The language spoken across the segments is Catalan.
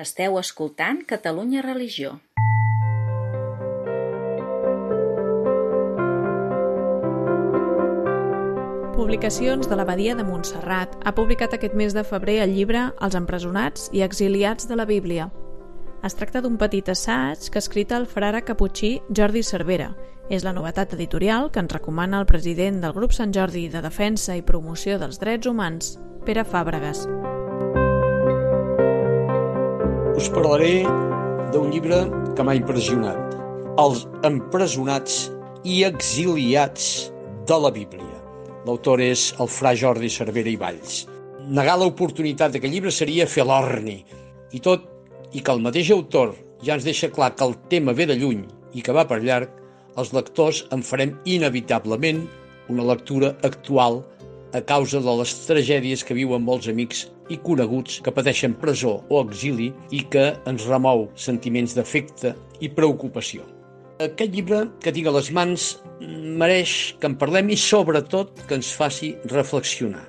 Esteu escoltant Catalunya Religió. Publicacions de l'Abadia de Montserrat ha publicat aquest mes de febrer el llibre Els empresonats i exiliats de la Bíblia. Es tracta d'un petit assaig que ha escrit el frare caputxí Jordi Cervera. És la novetat editorial que ens recomana el president del grup Sant Jordi de Defensa i Promoció dels Drets Humans, Pere Fàbregas. Us parlaré d'un llibre que m'ha impressionat. Els empresonats i exiliats de la Bíblia. L'autor és el fra Jordi Cervera i Valls. Negar l'oportunitat d'aquest llibre seria fer l'orni. I tot i que el mateix autor ja ens deixa clar que el tema ve de lluny i que va per llarg, els lectors en farem inevitablement una lectura actual a causa de les tragèdies que viuen molts amics i coneguts que pateixen presó o exili i que ens remou sentiments d'afecte i preocupació. Aquest llibre que tinc a les mans mereix que en parlem i sobretot que ens faci reflexionar.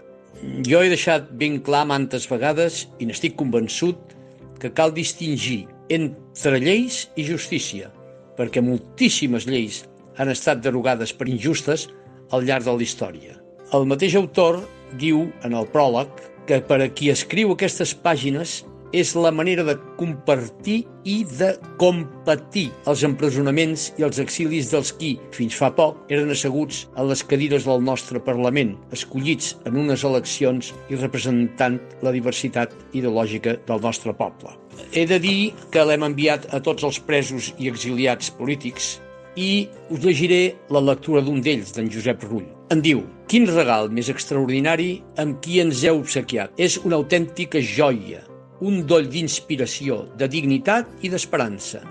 Jo he deixat ben clar mantes vegades i n'estic convençut que cal distingir entre lleis i justícia, perquè moltíssimes lleis han estat derogades per injustes al llarg de la història. El mateix autor diu en el pròleg que per a qui escriu aquestes pàgines és la manera de compartir i de competir els empresonaments i els exilis dels qui, fins fa poc, eren asseguts a les cadires del nostre Parlament, escollits en unes eleccions i representant la diversitat ideològica del nostre poble. He de dir que l'hem enviat a tots els presos i exiliats polítics i us llegiré la lectura d'un d'ells, d'en Josep Rull. En diu, quin regal més extraordinari amb qui ens heu obsequiat. És una autèntica joia, un doll d'inspiració, de dignitat i d'esperança.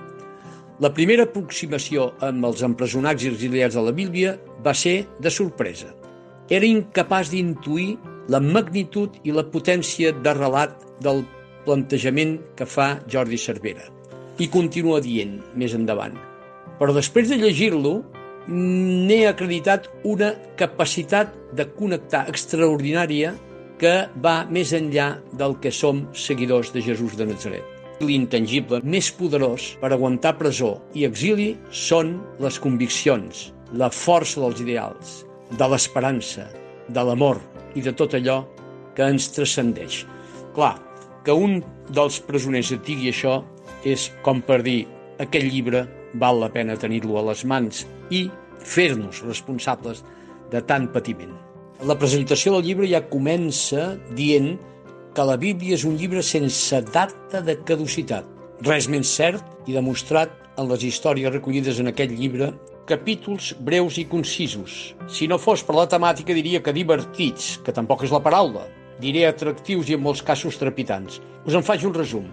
La primera aproximació amb els empresonats i exiliats de la Bíblia va ser de sorpresa. Era incapaç d'intuir la magnitud i la potència de relat del plantejament que fa Jordi Cervera. I continua dient, més endavant, però després de llegir-lo n'he acreditat una capacitat de connectar extraordinària que va més enllà del que som seguidors de Jesús de Nazaret. L'intangible més poderós per aguantar presó i exili són les conviccions, la força dels ideals, de l'esperança, de l'amor i de tot allò que ens transcendeix. Clar, que un dels presoners et digui això és com per dir aquest llibre val la pena tenir-lo a les mans i fer-nos responsables de tant patiment. La presentació del llibre ja comença dient que la Bíblia és un llibre sense data de caducitat. Res menys cert i demostrat en les històries recollides en aquest llibre, capítols breus i concisos. Si no fos per la temàtica diria que divertits, que tampoc és la paraula. Diré atractius i en molts casos trepitants. Us en faig un resum.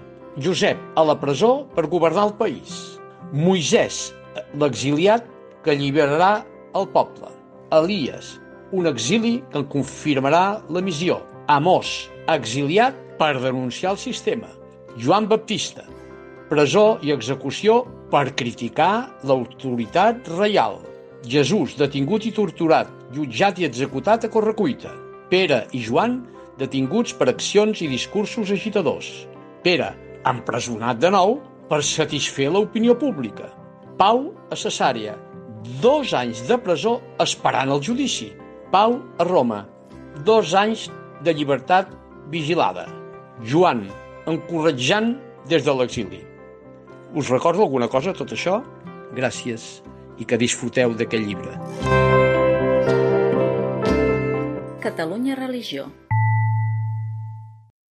Josep, a la presó per governar el país. Moisès, l'exiliat que alliberarà el poble. Elies, un exili que confirmarà la missió. Amós, exiliat per denunciar el sistema. Joan Baptista, presó i execució per criticar l'autoritat reial. Jesús, detingut i torturat, jutjat i executat a correcuita. Pere i Joan, detinguts per accions i discursos agitadors. Pere, empresonat de nou per satisfer l'opinió pública. Pau a Cesària, dos anys de presó esperant el judici. Pau a Roma, dos anys de llibertat vigilada. Joan, encorretjant des de l'exili. Us recordo alguna cosa, tot això? Gràcies i que disfruteu d'aquest llibre. Catalunya Religió